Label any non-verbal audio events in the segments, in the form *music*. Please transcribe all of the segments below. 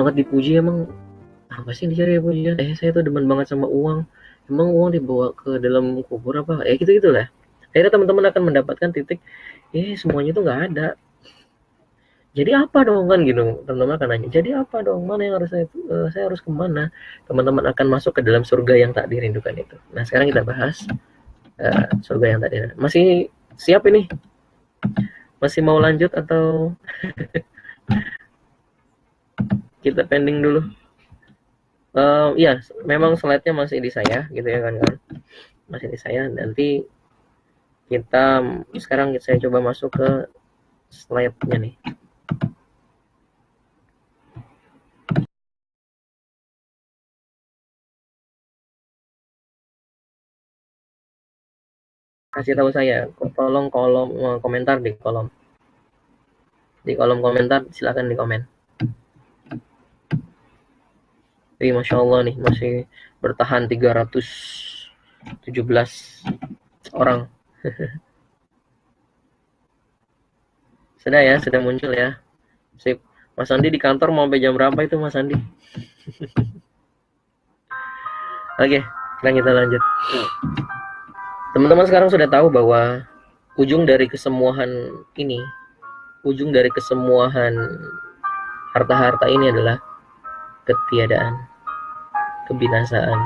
banget dipuji emang apa sih dicari ya pujian eh saya tuh demen banget sama uang. Emang uang dibawa ke dalam kubur apa? Ya gitu gitulah akhirnya teman-teman akan mendapatkan titik eh semuanya itu nggak ada. Jadi apa dong? Kan gitu teman-teman akan nanya. Jadi apa dong? Mana yang harus saya uh, saya harus ke mana? Teman-teman akan masuk ke dalam surga yang tak dirindukan itu. Nah sekarang kita bahas uh, surga yang tak dirindukan. Masih siap ini? Masih mau lanjut atau *laughs* kita pending dulu. Uh, ya memang slide-nya masih di saya gitu ya kan kan masih di saya. Nanti kita sekarang saya coba masuk ke slide-nya nih. Kasih tahu saya tolong kolom eh, komentar di kolom. Di kolom komentar silahkan di komen Wih, Masya Allah nih masih bertahan 317 orang. *laughs* Sudah ya sudah muncul ya. Sip. Mas Andi di kantor mau sampai jam berapa itu Mas Andi? *laughs* Oke sekarang kita lanjut. Teman-teman sekarang sudah tahu bahwa ujung dari kesemuahan ini, ujung dari kesemuahan harta-harta ini adalah ketiadaan, kebinasaan.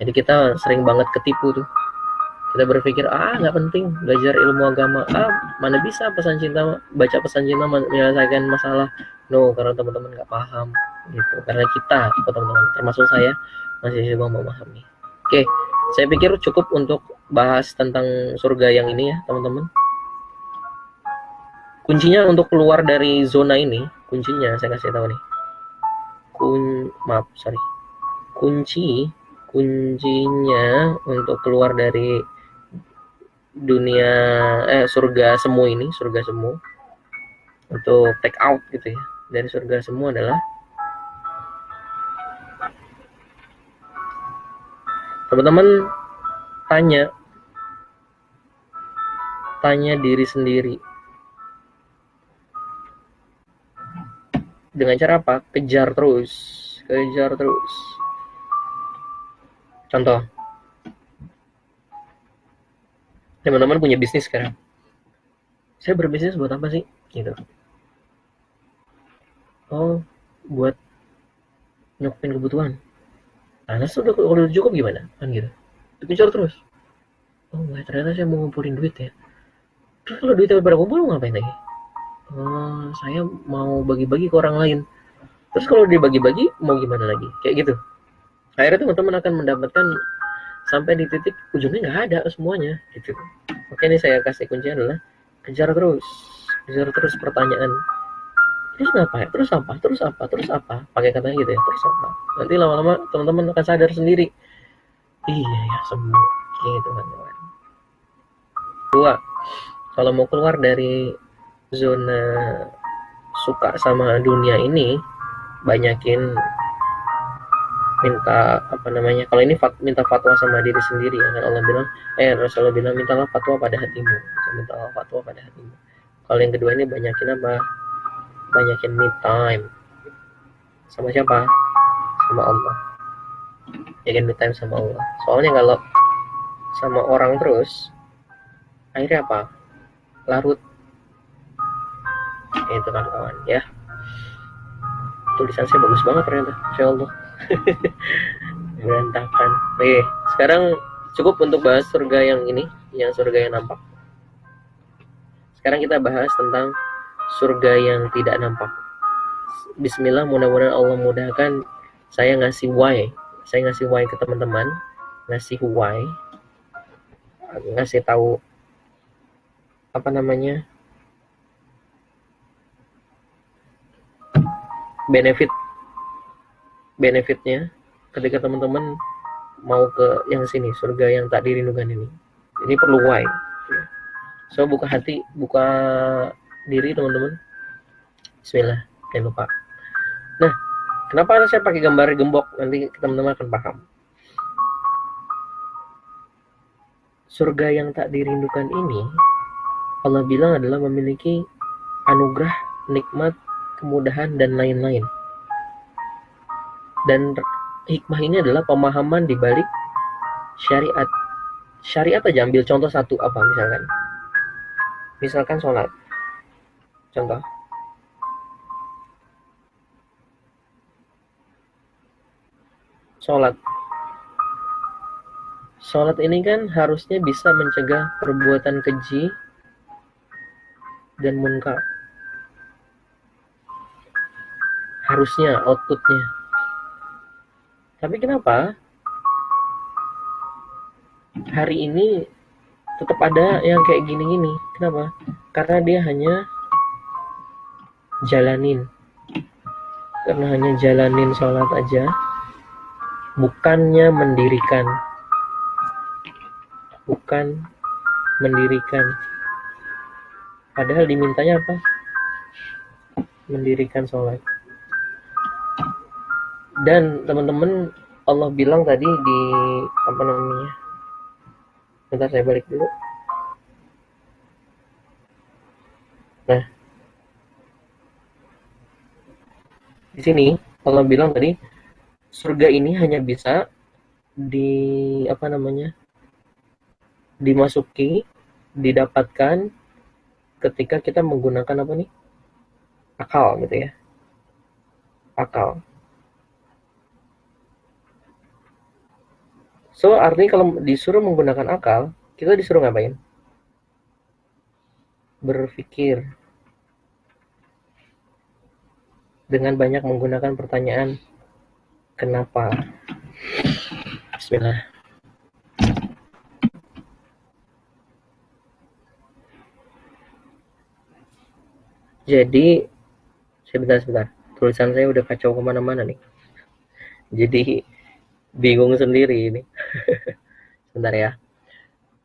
Jadi kita sering banget ketipu tuh. Kita berpikir, ah nggak penting belajar ilmu agama. Ah mana bisa pesan cinta, baca pesan cinta menyelesaikan masalah. No, karena teman-teman nggak paham gitu. Karena kita, teman-teman, termasuk saya, masih coba memahami. Oke, saya pikir cukup untuk bahas tentang surga yang ini ya, teman-teman. Kuncinya untuk keluar dari zona ini, kuncinya saya kasih tahu nih. Kun, maaf, sorry. Kunci, kuncinya untuk keluar dari dunia eh surga semu ini, surga semu untuk take out gitu ya dari surga semua adalah teman-teman tanya tanya diri sendiri dengan cara apa kejar terus kejar terus contoh teman-teman punya bisnis sekarang saya berbisnis buat apa sih gitu oh buat nyokupin kebutuhan Nah, sudah kalau cukup gimana? Kan gitu. Dikejar terus. Oh, ternyata saya mau ngumpulin duit ya. Terus kalau duitnya pada kumpul ngapain lagi? Oh, saya mau bagi-bagi ke orang lain. Terus kalau dibagi-bagi mau gimana lagi? Kayak gitu. Akhirnya teman-teman akan mendapatkan sampai di titik ujungnya nggak ada semuanya gitu. Oke ini saya kasih kuncinya adalah kejar terus, kejar terus pertanyaan. Terus ngapain terus apa? Terus apa? Terus apa? Pakai kata gitu ya. Terus apa? Nanti lama-lama teman-teman akan sadar sendiri. Iya ya semua. Gitu kan dua. Kalau mau keluar dari zona suka sama dunia ini banyakin minta apa namanya kalau ini fat, minta fatwa sama diri sendiri ya kan Allah bilang eh Rasulullah bilang mintalah fatwa pada hatimu. Mintalah fatwa pada hatimu. Kalau yang kedua ini banyakin apa? Banyakin me time. Sama siapa? Sama Allah. Banyakin me time sama Allah. Soalnya kalau sama orang terus akhirnya apa? Larut itu kan kawan ya. Tulisan saya bagus banget ternyata Insya Allah. *laughs* Berantakan. Oke sekarang cukup untuk bahas surga yang ini yang surga yang nampak. Sekarang kita bahas tentang surga yang tidak nampak. Bismillah mudah-mudahan Allah mudahkan saya ngasih why. Saya ngasih why ke teman-teman, ngasih why, ngasih tahu apa namanya benefit benefitnya ketika teman-teman mau ke yang sini surga yang tak dirindukan ini. Ini perlu why. So buka hati buka diri teman-teman. Bismillah jangan lupa. Nah kenapa saya pakai gambar gembok? Nanti teman-teman akan paham. Surga yang tak dirindukan ini Allah bilang adalah memiliki anugerah nikmat, kemudahan, dan lain-lain. Dan hikmah ini adalah pemahaman di balik syariat. Syariat aja ambil contoh satu apa misalkan. Misalkan sholat. Contoh. Sholat. Sholat ini kan harusnya bisa mencegah perbuatan keji dan munkar. Harusnya outputnya. Tapi kenapa hari ini tetap ada yang kayak gini-gini? Kenapa? Karena dia hanya jalanin. Karena hanya jalanin sholat aja, bukannya mendirikan. Bukan mendirikan. Padahal dimintanya apa? Mendirikan sholat. Dan teman-teman Allah bilang tadi di apa namanya? Bentar saya balik dulu. Nah, di sini Allah bilang tadi surga ini hanya bisa di apa namanya? dimasuki, didapatkan ketika kita menggunakan apa nih? akal gitu ya. Akal. So, artinya kalau disuruh menggunakan akal, kita disuruh ngapain? Berpikir. Dengan banyak menggunakan pertanyaan, kenapa? Bismillah. Jadi, sebentar, sebentar. Tulisan saya udah kacau ke mana-mana nih. Jadi, bingung sendiri ini. *laughs* Sebentar ya.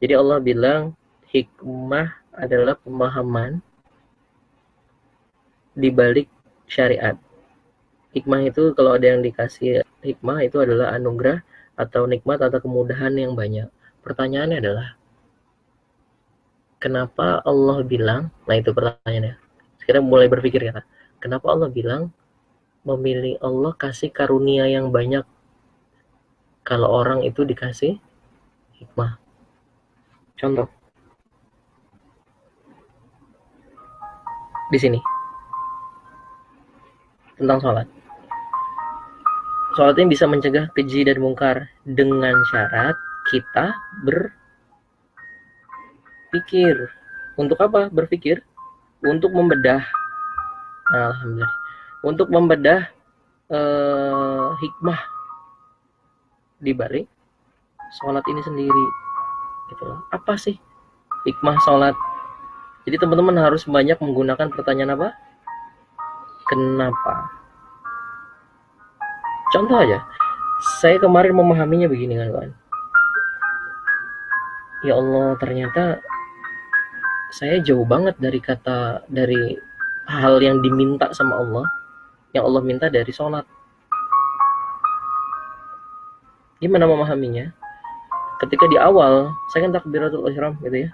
Jadi Allah bilang hikmah adalah pemahaman di balik syariat. Hikmah itu kalau ada yang dikasih hikmah itu adalah anugerah atau nikmat atau kemudahan yang banyak. Pertanyaannya adalah kenapa Allah bilang, nah itu pertanyaannya. Sekarang mulai berpikir ya, kenapa Allah bilang memilih Allah kasih karunia yang banyak kalau orang itu dikasih hikmah. Contoh. Di sini. Tentang sholat. Sholat ini bisa mencegah keji dan mungkar dengan syarat kita berpikir. Untuk apa berpikir? Untuk membedah. Alhamdulillah. Untuk membedah eh, hikmah di balik sholat ini sendiri gitu loh. Apa sih hikmah sholat? Jadi teman-teman harus banyak menggunakan pertanyaan apa? Kenapa? Contoh aja. Saya kemarin memahaminya begini kan kawan ya Allah ternyata saya jauh banget dari kata dari hal yang diminta sama Allah yang Allah minta dari sholat gimana memahaminya? Ketika di awal saya kan takbiratul ihram gitu ya.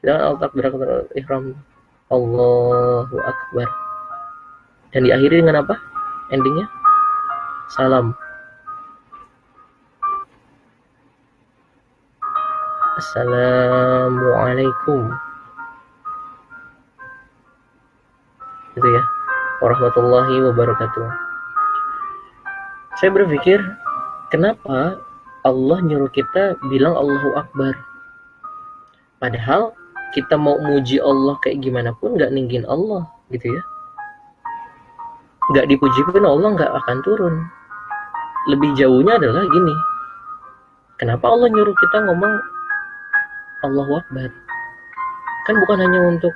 Kita kan takbiratul ihram Allahu akbar. Dan diakhiri dengan apa? Endingnya salam. Assalamualaikum. Gitu ya. Warahmatullahi wabarakatuh. Saya berpikir kenapa Allah nyuruh kita bilang Allahu Akbar? Padahal kita mau muji Allah kayak gimana pun nggak ninggin Allah gitu ya. Nggak dipuji pun Allah nggak akan turun. Lebih jauhnya adalah gini. Kenapa Allah nyuruh kita ngomong Allahu Akbar? Kan bukan hanya untuk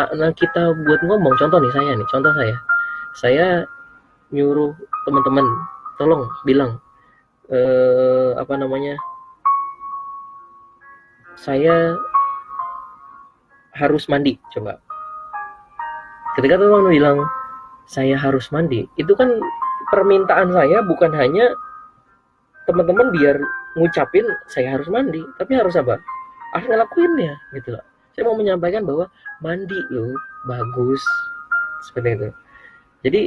anak kita buat ngomong. Contoh nih saya nih contoh saya. Saya nyuruh teman-teman tolong bilang. Eh, apa namanya? Saya harus mandi coba. Ketika teman bilang saya harus mandi itu kan permintaan saya bukan hanya teman-teman biar ngucapin saya harus mandi tapi harus apa? Harus ngelakuinnya gitu loh. Saya mau menyampaikan bahwa mandi lo bagus. Seperti itu. Jadi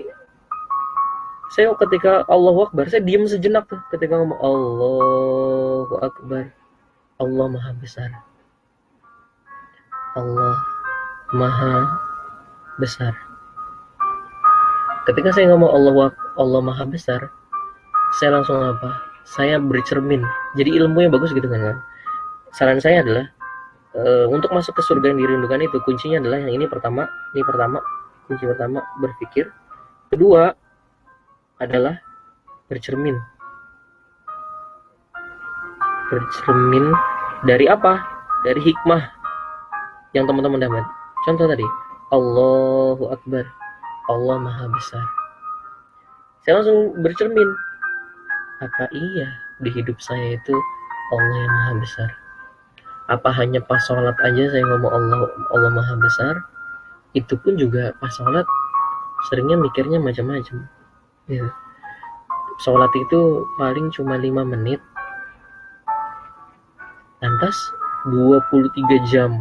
saya ketika Allah Akbar saya diam sejenak tuh. Ketika ngomong Allahu Akbar Allah Maha Besar. Allah Maha Besar. Ketika saya ngomong Allah Allah Maha Besar saya langsung apa? Saya bercermin. Jadi ilmunya bagus gitu kan saran saya adalah uh, untuk masuk ke surga yang dirindukan itu kuncinya adalah yang ini pertama ini pertama kunci pertama berpikir. Kedua adalah bercermin. Bercermin dari apa? Dari hikmah yang teman-teman dapat. Contoh tadi Allahu Akbar. Allah Maha Besar. Saya langsung bercermin. Apa iya di hidup saya itu Allah yang Maha Besar? Apa hanya pas sholat aja saya ngomong Allah Allah maha besar? Itu pun juga pas sholat seringnya mikirnya macam-macam ya. sholat itu paling cuma lima menit. Lantas 23 jam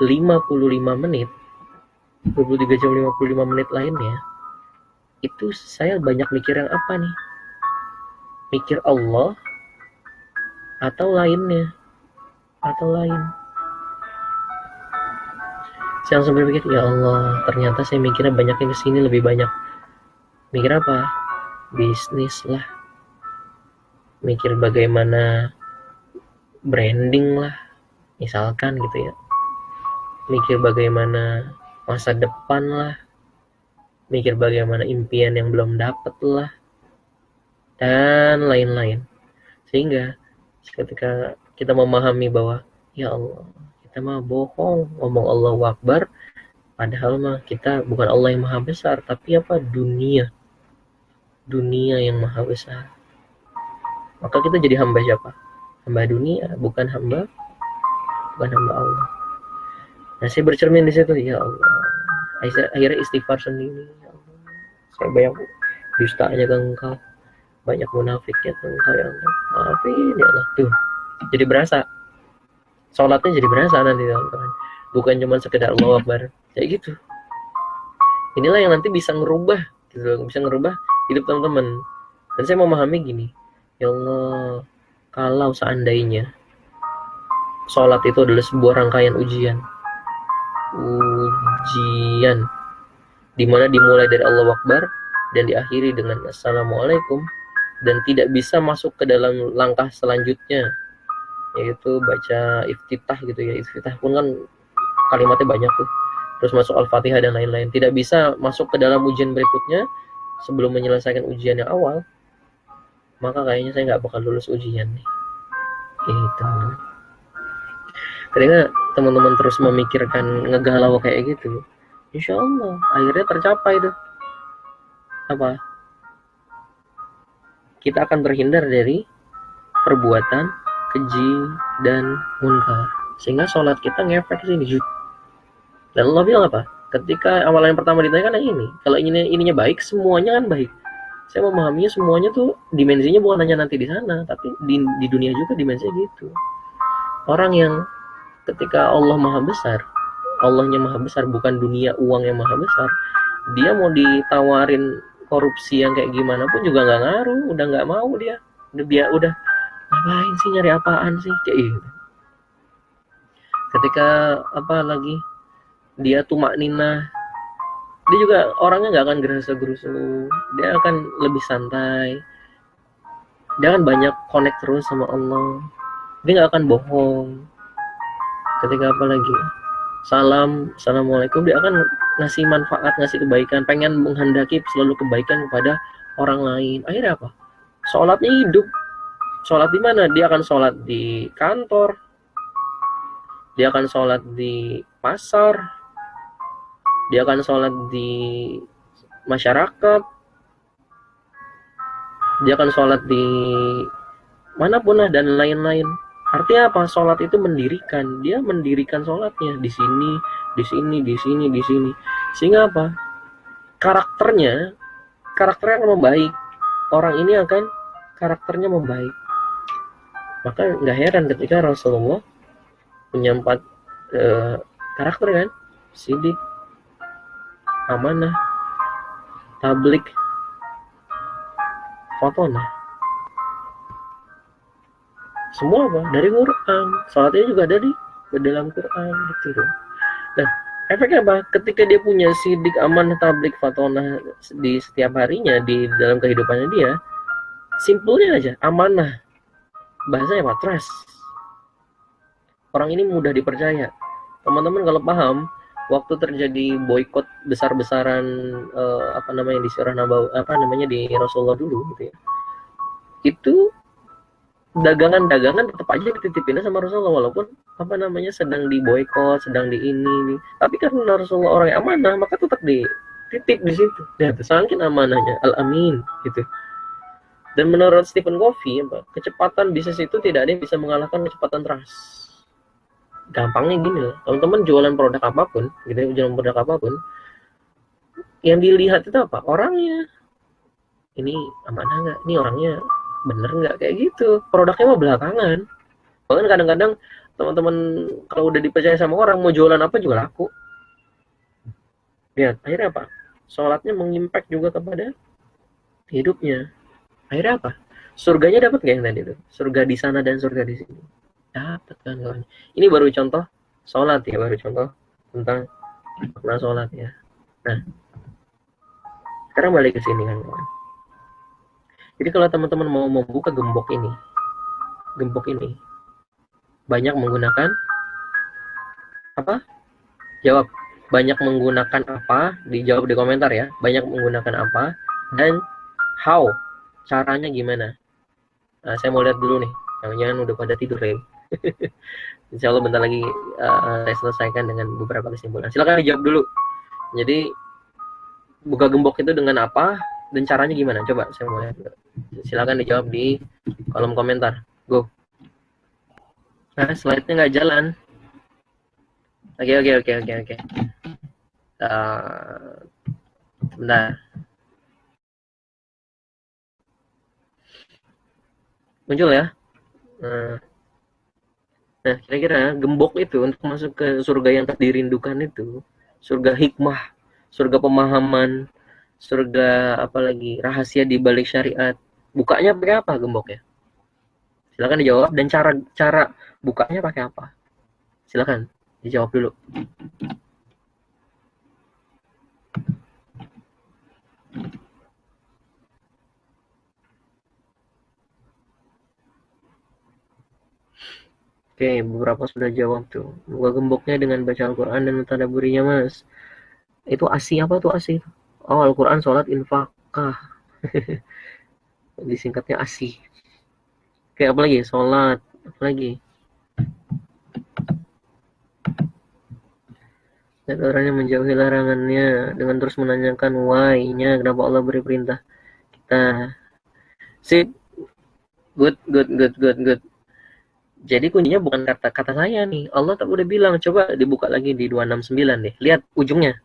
55 menit 23 jam 55 menit lainnya itu saya banyak mikir yang apa nih? Mikir Allah atau lainnya? Atau lain? Saya langsung berpikir ya Allah ternyata saya mikirnya banyaknya ke sini lebih banyak mikir apa? Bisnis lah. Mikir bagaimana branding lah. Misalkan gitu ya. Mikir bagaimana masa depan lah. Mikir bagaimana impian yang belum dapet lah. Dan lain-lain. Sehingga ketika kita memahami bahwa ya Allah kita mah bohong ngomong Allah Akbar. Padahal mah kita bukan Allah yang maha besar tapi apa? Dunia dunia yang maha besar. Maka kita jadi hamba siapa? Hamba dunia bukan hamba bukan hamba Allah. Nah saya bercermin di situ ya Allah. Akhirnya istighfar sendiri ya Allah. Saya banyak dustanya ke engkau. Banyak munafiknya ke engkau ya Allah. Maafin ya Allah. Tuh jadi berasa. Sholatnya jadi berasa nanti teman-teman bukan cuma sekedar Allah Akbar. Kayak gitu. Inilah yang nanti bisa ngerubah gitu bisa ngerubah hidup teman-teman. Dan saya memahami gini ya Allah kalau seandainya sholat itu adalah sebuah rangkaian ujian. Ujian. Di mana dimulai dari Allah Akbar dan diakhiri dengan Assalamualaikum dan tidak bisa masuk ke dalam langkah selanjutnya yaitu baca iftitah gitu ya. Iftitah pun kan kalimatnya banyak tuh. Terus masuk al-fatihah dan lain-lain. Tidak bisa masuk ke dalam ujian berikutnya sebelum menyelesaikan ujian yang awal maka kayaknya saya nggak bakal lulus ujian nih. Gitu ketika teman-teman terus memikirkan ngegalau kayak gitu. Insya Allah akhirnya tercapai tuh. Apa? Kita akan terhindar dari perbuatan keji dan munkar. Sehingga sholat kita ngefek sini. Dan Allah bilang apa ketika awal yang pertama ditanya kan ini. Kalau ini ininya baik semuanya kan baik. Saya memahaminya semuanya tuh dimensinya bukan hanya nanti di sana tapi di, di dunia juga dimensinya gitu. Orang yang ketika Allah maha besar Allahnya maha besar bukan dunia uang yang maha besar dia mau ditawarin korupsi yang kayak gimana pun juga nggak ngaruh udah nggak mau dia. Udah dia udah ngapain sih nyari apaan sih? Kayak gitu. Ketika apa lagi dia tumak nina. Dia juga orangnya nggak akan gerasa gerusu dia akan lebih santai. Dia akan banyak connect terus sama Allah. Dia nggak akan bohong. Ketika apa lagi? Salam assalamualaikum. Dia akan ngasih manfaat ngasih kebaikan. Pengen menghendaki selalu kebaikan kepada orang lain. Akhirnya apa? Sholatnya hidup. Sholat di mana? Dia akan sholat di kantor, dia akan sholat di pasar, dia akan sholat di masyarakat, dia akan sholat di mana pun lah dan lain-lain. Artinya apa? Sholat itu mendirikan. Dia mendirikan sholatnya di sini, di sini, di sini, di sini. Sehingga apa? Karakternya, karakternya akan membaik. Orang ini akan karakternya membaik maka nggak heran ketika Rasulullah punya empat uh, karakter kan sidik amanah tablik fotona semua apa? Dari Quran. Salatnya juga dari dalam Quran gitu. Nah efeknya apa? Ketika dia punya sidik amanah tablik fatona di setiap harinya di dalam kehidupannya dia simpelnya aja amanah. Bahasanya apa trust orang ini mudah dipercaya. Teman-teman kalau paham waktu terjadi boykot besar-besaran uh, apa namanya di surah Nabawi apa namanya di Rasulullah dulu gitu ya. Itu dagangan-dagangan tetap aja dititipin sama Rasulullah walaupun apa namanya sedang di boykot sedang di ini nih tapi karena Rasulullah orang yang amanah maka tetap dititip di situ. Ya saking amanahnya al amin gitu. Dan menurut Stephen Covey kecepatan bisnis itu tidak ada yang bisa mengalahkan kecepatan trust gampangnya gini loh. Teman-teman jualan produk apa pun gitu ya, jualan produk apa pun yang dilihat itu apa? Orangnya. Ini amanah nggak? Ini orangnya bener nggak? Kayak gitu. Produknya mah belakangan. Bahkan kadang-kadang teman-teman kalau udah dipercaya sama orang mau jualan apa juga laku. Lihat akhirnya apa? Sholatnya mengimpact juga kepada hidupnya. Akhirnya apa? Surganya dapat nggak yang tadi itu surga di sana dan surga di sini dapat kan kawan ini baru contoh sholat ya baru contoh tentang makna sholat ya. Nah sekarang balik ke sini kan kawan. Jadi kalau teman-teman mau membuka gembok ini gembok ini banyak menggunakan apa? Jawab. Banyak menggunakan apa? Dijawab di komentar ya. Banyak menggunakan apa? Dan how? Caranya gimana? Nah, saya mau lihat dulu nih. Jangan udah pada tidur ya *laughs* Insya Allah bentar lagi uh, saya selesaikan dengan beberapa kesimpulan. Silakan dijawab dulu. Jadi buka gembok itu dengan apa dan caranya gimana? Coba saya mau lihat. Silakan dijawab di kolom komentar. Go. Nah, slide-nya nggak jalan. Oke, oke, oke, oke, oke. Uh, bentar. Muncul ya. Uh, Nah, kira-kira gembok itu untuk masuk ke surga yang tak dirindukan itu, surga hikmah, surga pemahaman, surga apalagi rahasia di balik syariat. Bukanya pakai apa gemboknya? Silakan dijawab dan cara cara bukanya pakai apa? Silakan dijawab dulu. Oke, beberapa sudah jawab tuh. Buka gemboknya dengan baca Al-Quran dan mentadaburinya, mas. Itu asi apa tuh asi? Oh, Al-Quran, sholat, infakah. *laughs* Disingkatnya asi. Oke, apa lagi? Sholat. Apa lagi? Dan orangnya menjauhi larangannya dengan terus menanyakan why-nya, kenapa Allah beri perintah kita. Sip. Good, good, good, good, good. Jadi kuncinya bukan kata-kata saya nih. Allah tak udah bilang, coba dibuka lagi di 269 deh. Lihat ujungnya.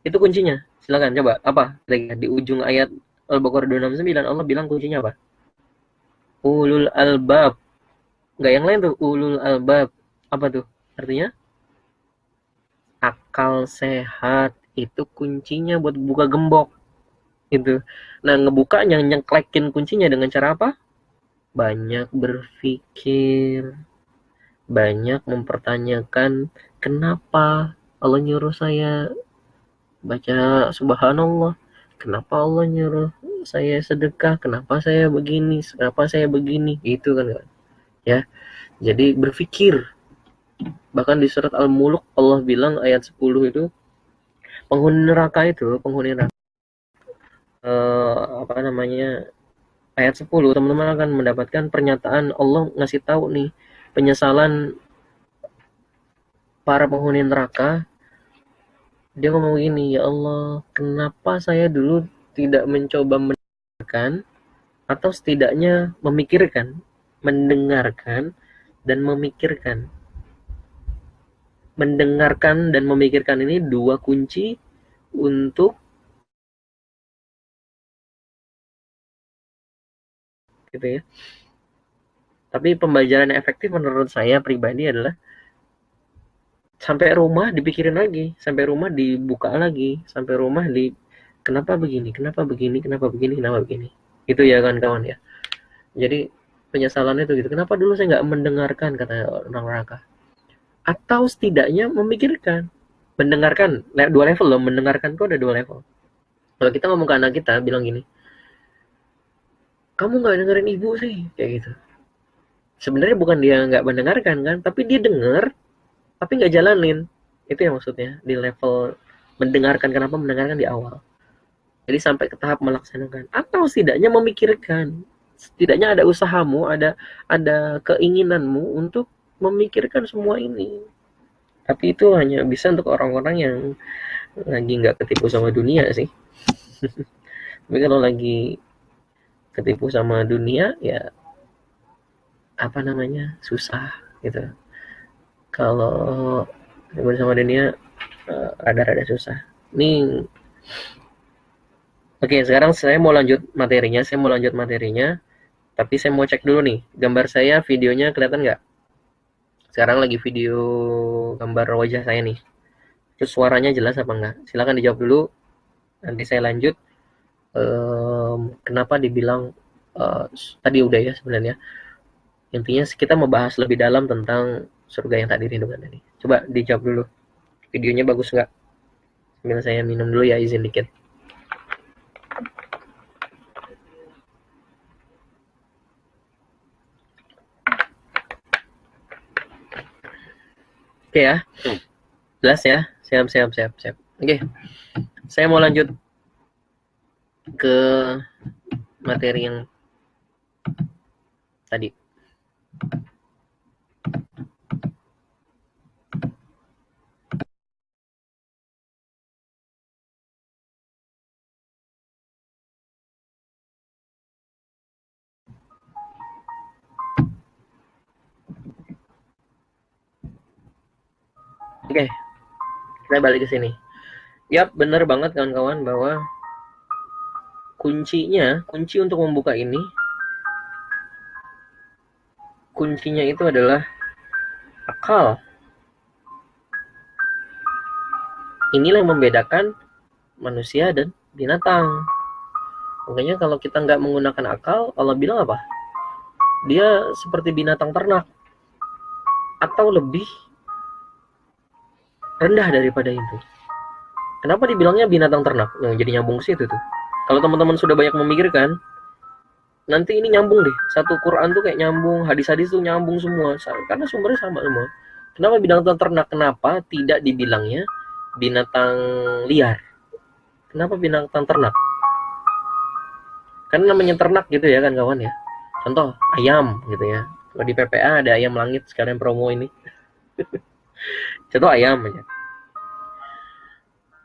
Itu kuncinya. Silakan coba. Apa? Di ujung ayat Al-Baqarah 269 Allah bilang kuncinya apa? Ulul albab. Enggak yang lain tuh, ulul albab. Apa tuh? Artinya? Akal sehat itu kuncinya buat buka gembok. Gitu. Nah, ngebukanya nyengklekin kuncinya dengan cara apa? Banyak berpikir, banyak mempertanyakan kenapa Allah nyuruh saya baca subhanallah, kenapa Allah nyuruh saya sedekah, kenapa saya begini, kenapa saya begini, itu kan kan. Ya. Jadi berpikir. Bahkan di surat Al-Muluk Allah bilang ayat 10 itu penghuni neraka itu, penghuni neraka uh, apa namanya ayat 10 teman-teman akan mendapatkan pernyataan Allah ngasih tahu nih penyesalan para penghuni neraka. Dia ngomong gini ya Allah kenapa saya dulu tidak mencoba mendengarkan atau setidaknya memikirkan mendengarkan dan memikirkan? Mendengarkan dan memikirkan ini dua kunci untuk gitu ya. Tapi pembelajaran yang efektif menurut saya pribadi adalah sampai rumah dipikirin lagi sampai rumah dibuka lagi sampai rumah di kenapa begini kenapa begini kenapa begini kenapa begini. Itu ya kan kawan ya. Jadi penyesalan itu gitu. Kenapa dulu saya nggak mendengarkan kata orang neraka atau setidaknya memikirkan. Mendengarkan dua level loh mendengarkan tuh ada dua level. Kalau kita ngomong ke anak kita bilang gini kamu nggak dengerin ibu sih kayak gitu. Sebenarnya bukan dia nggak mendengarkan kan? Tapi dia denger tapi nggak jalanin. Itu yang maksudnya di level mendengarkan kenapa mendengarkan di awal. Jadi sampai ke tahap melaksanakan. Atau setidaknya memikirkan. Setidaknya ada usahamu ada ada keinginanmu untuk memikirkan semua ini. Tapi itu hanya bisa untuk orang-orang yang lagi nggak ketipu sama dunia sih. *laughs* Tapi kalau lagi ketipu sama dunia ya apa namanya susah gitu. Kalau ketipu sama dunia uh, rada-rada susah. Nih oke sekarang saya mau lanjut materinya saya mau lanjut materinya tapi saya mau cek dulu nih gambar saya videonya kelihatan nggak? Sekarang lagi video gambar wajah saya nih. Terus suaranya jelas apa enggak silahkan dijawab dulu nanti saya lanjut um, kenapa dibilang uh, tadi udah ya sebenarnya. Intinya kita membahas lebih dalam tentang surga yang tak dirindukan tadi. Coba dijawab dulu. Videonya bagus nggak? Sambil saya minum dulu ya izin dikit. Oke okay, ya, jelas ya, siap siap siap siap. Oke, okay. saya mau lanjut ke materi yang tadi. Oke, kita balik ke sini. Yap, benar banget kawan-kawan bahwa kuncinya, kunci untuk membuka ini, kuncinya itu adalah akal. Inilah yang membedakan manusia dan binatang. Makanya kalau kita nggak menggunakan akal, Allah bilang apa? Dia seperti binatang ternak. Atau lebih rendah daripada itu. Kenapa dibilangnya binatang ternak? Yang jadi nyambung sih itu tuh. Kalau teman-teman sudah banyak memikirkan, nanti ini nyambung deh. Satu Quran tuh kayak nyambung, hadis-hadis tuh nyambung semua. Karena sumbernya sama semua. Kenapa binatang ternak? Kenapa tidak dibilangnya binatang liar? Kenapa binatang ternak? Karena namanya ternak gitu ya kan kawan ya. Contoh ayam gitu ya. Kalau di PPA ada ayam langit sekalian promo ini. *laughs* Contoh ayam aja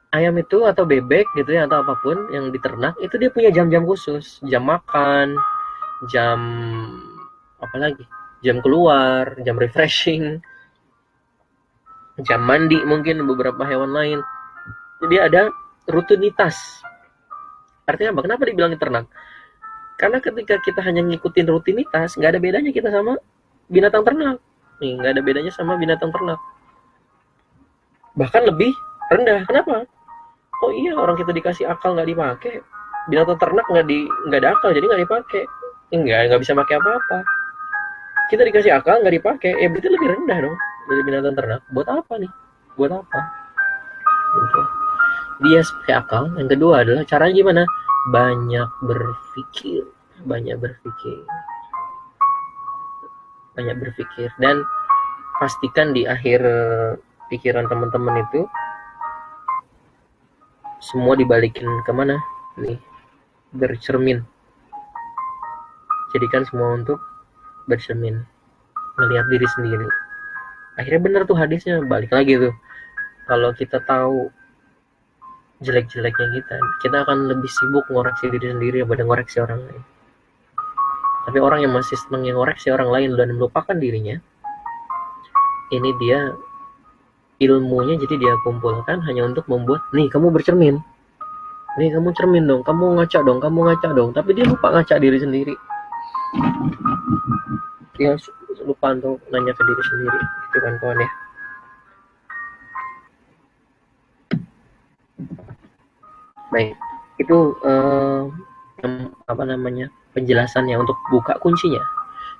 ayam itu atau bebek gitu ya atau apa pun yang diternak itu dia punya jam-jam khusus. Jam makan jam apa lagi? Jam keluar jam refreshing jam mandi mungkin beberapa hewan lain. Jadi ada rutinitas. Artinya apa? Kenapa dibilang ternak? Karena ketika kita hanya ngikutin rutinitas nggak ada bedanya kita sama binatang ternak. Nih nggak ada bedanya sama binatang ternak. Bahkan lebih rendah. Kenapa oh iya orang kita dikasih akal nggak dipakai. Binatang ternak nggak di nggak ada akal jadi nggak dipakai. Enggak nggak bisa pakai apa-apa. Kita dikasih akal nggak dipakai ya berarti lebih rendah dong dari binatang ternak. Buat apa nih? Buat apa? Gitu. dia pakai akal. Yang kedua adalah caranya gimana? Banyak berpikir. Banyak berpikir. Banyak berpikir. Dan pastikan di akhir pikiran teman-teman itu semua dibalikin ke mana nih bercermin. Jadikan semua untuk bercermin. Melihat diri sendiri. Akhirnya bener tuh hadisnya balik lagi tuh. Kalau kita tahu jelek-jeleknya kita kita akan lebih sibuk ngoreksi diri sendiri daripada ngoreksi orang lain. Tapi orang yang masih yang ngoreksi orang lain dan melupakan dirinya ini dia ilmunya jadi dia kumpulkan hanya untuk membuat nih kamu bercermin. Nih kamu cermin dong. Kamu ngaca dong kamu ngaca dong. Tapi dia lupa ngaca diri sendiri. Dia lupa untuk nanya ke diri sendiri. Itu kan kawan ya? Baik. Itu eh, apa namanya penjelasannya untuk buka kuncinya.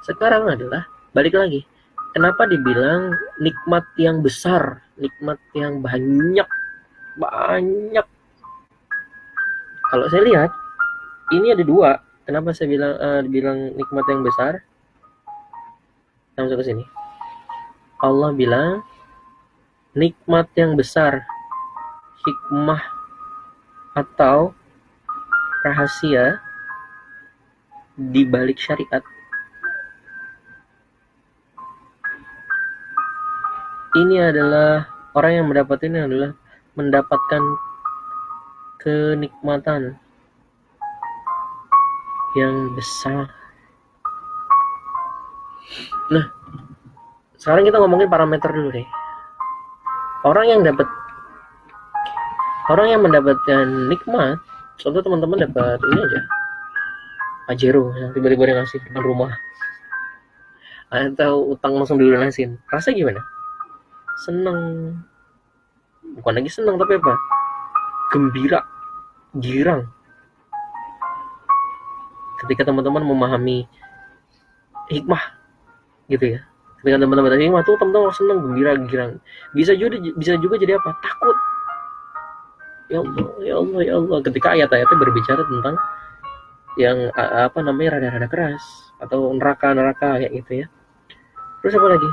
Sekarang adalah balik lagi kenapa dibilang nikmat yang besar nikmat yang banyak banyak? Kalau saya lihat ini ada dua. Kenapa saya bilang uh, bilang nikmat yang besar? Langsung ke sini. Allah bilang nikmat yang besar hikmah atau rahasia di balik syariat. Ini adalah orang yang mendapat ini adalah mendapatkan kenikmatan yang besar. Nah, sekarang kita ngomongin parameter dulu deh. Orang yang dapat orang yang mendapatkan nikmat contoh teman-teman dapat ini aja Pajero yang tiba-tiba dia ngasih depan rumah atau utang langsung dilunasin rasa gimana seneng. Bukan lagi seneng tapi apa? Gembira. Girang. Ketika teman-teman memahami hikmah gitu ya. Ketika teman-teman hikmah tuh teman-teman seneng gembira girang. Bisa juga bisa juga jadi apa? Takut. Ya Allah ya Allah ya Allah. Ketika ayat-ayatnya berbicara tentang yang apa namanya rada-rada keras atau neraka-neraka kayak gitu ya. Terus apa lagi?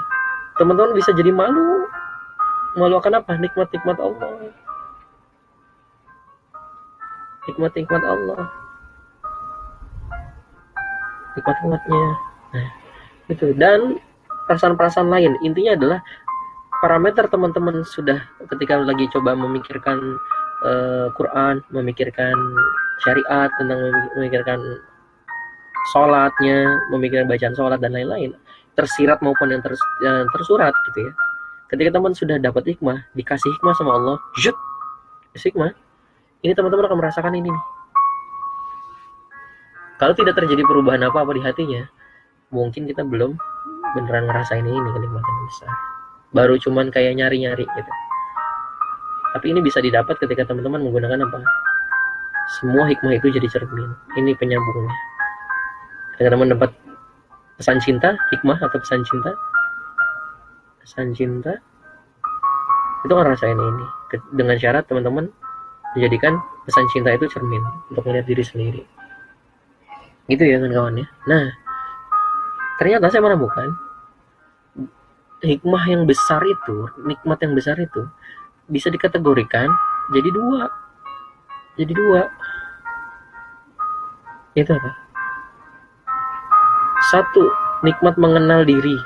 Teman-teman bisa jadi malu malu akan apa? Nikmat-nikmat Allah. Nikmat-nikmat Allah. Nikmat-nikmatnya. Nah itu dan perasaan-perasaan lain. Intinya adalah parameter teman-teman sudah ketika lagi coba memikirkan uh, Quran, memikirkan syariat, tentang memikirkan sholatnya, memikirkan bacaan sholat dan lain-lain, tersirat maupun yang, yang tersurat gitu ya. Ketika teman sudah dapat hikmah, dikasih hikmah sama Allah, jut, hikmah, ini teman-teman akan merasakan ini nih. Kalau tidak terjadi perubahan apa-apa di hatinya, mungkin kita belum beneran ngerasain ini kenikmatan besar. Baru cuman kayak nyari-nyari gitu. Tapi ini bisa didapat ketika teman-teman menggunakan apa? Semua hikmah itu jadi cermin. Ini penyambungnya. Ketika teman dapat pesan cinta, hikmah atau pesan cinta, pesan cinta, itu kan rasain ini. Dengan syarat teman-teman menjadikan pesan cinta itu cermin untuk melihat diri sendiri. Gitu ya kawan-kawan ya. Nah, ternyata saya menemukan hikmah yang besar itu, nikmat yang besar itu bisa dikategorikan jadi dua jadi dua itu apa satu nikmat mengenal diri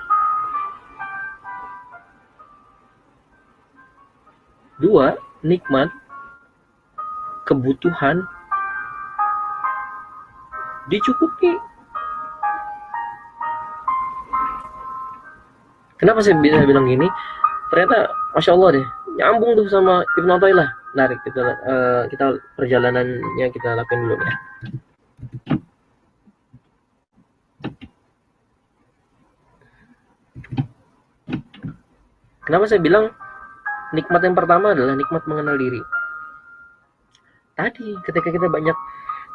dua nikmat kebutuhan dicukupi. Kenapa saya bisa bilang gini? Ternyata masya Allah deh nyambung tuh sama Ibnu Athaillah narik kita uh, kita perjalanannya kita lakukan dulu ya. Kenapa saya bilang nikmat yang pertama adalah nikmat mengenal diri. Tadi ketika kita banyak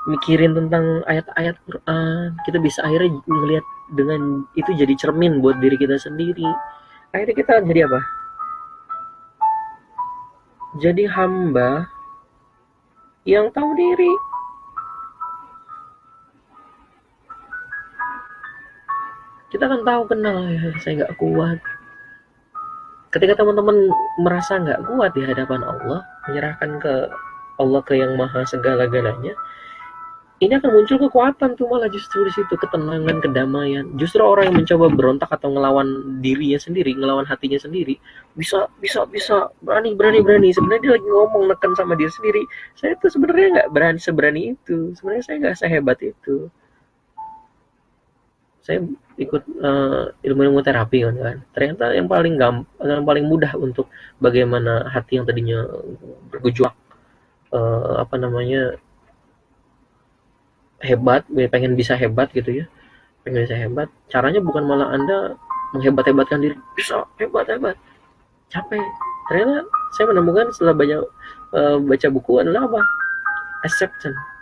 mikirin tentang ayat-ayat Quran, kita bisa akhirnya melihat dengan itu jadi cermin buat diri kita sendiri. Akhirnya kita jadi apa? jadi hamba yang tahu diri. Kita kan tahu kenal ya, saya nggak kuat. Ketika teman-teman merasa nggak kuat di hadapan Allah, menyerahkan ke Allah ke yang maha segala-galanya, ini akan muncul kekuatan tuh malah justru di situ ketenangan kedamaian. Justru orang yang mencoba berontak atau ngelawan dirinya sendiri ngelawan hatinya sendiri bisa bisa bisa. Berani berani berani. Sebenarnya dia lagi ngomong neken sama diri sendiri. Saya tuh sebenarnya nggak berani seberani itu. Sebenarnya saya nggak sehebat itu saya ikut uh, ilmu-ilmu terapi kan, kan. Ternyata yang paling gampang yang paling mudah untuk bagaimana hati yang tadinya bergejolak uh, apa namanya hebat pengen bisa hebat gitu ya pengen bisa hebat caranya bukan malah anda menghebat-hebatkan diri bisa hebat hebat. Capek. Ternyata saya menemukan setelah banyak uh, baca buku adalah apa? Acceptance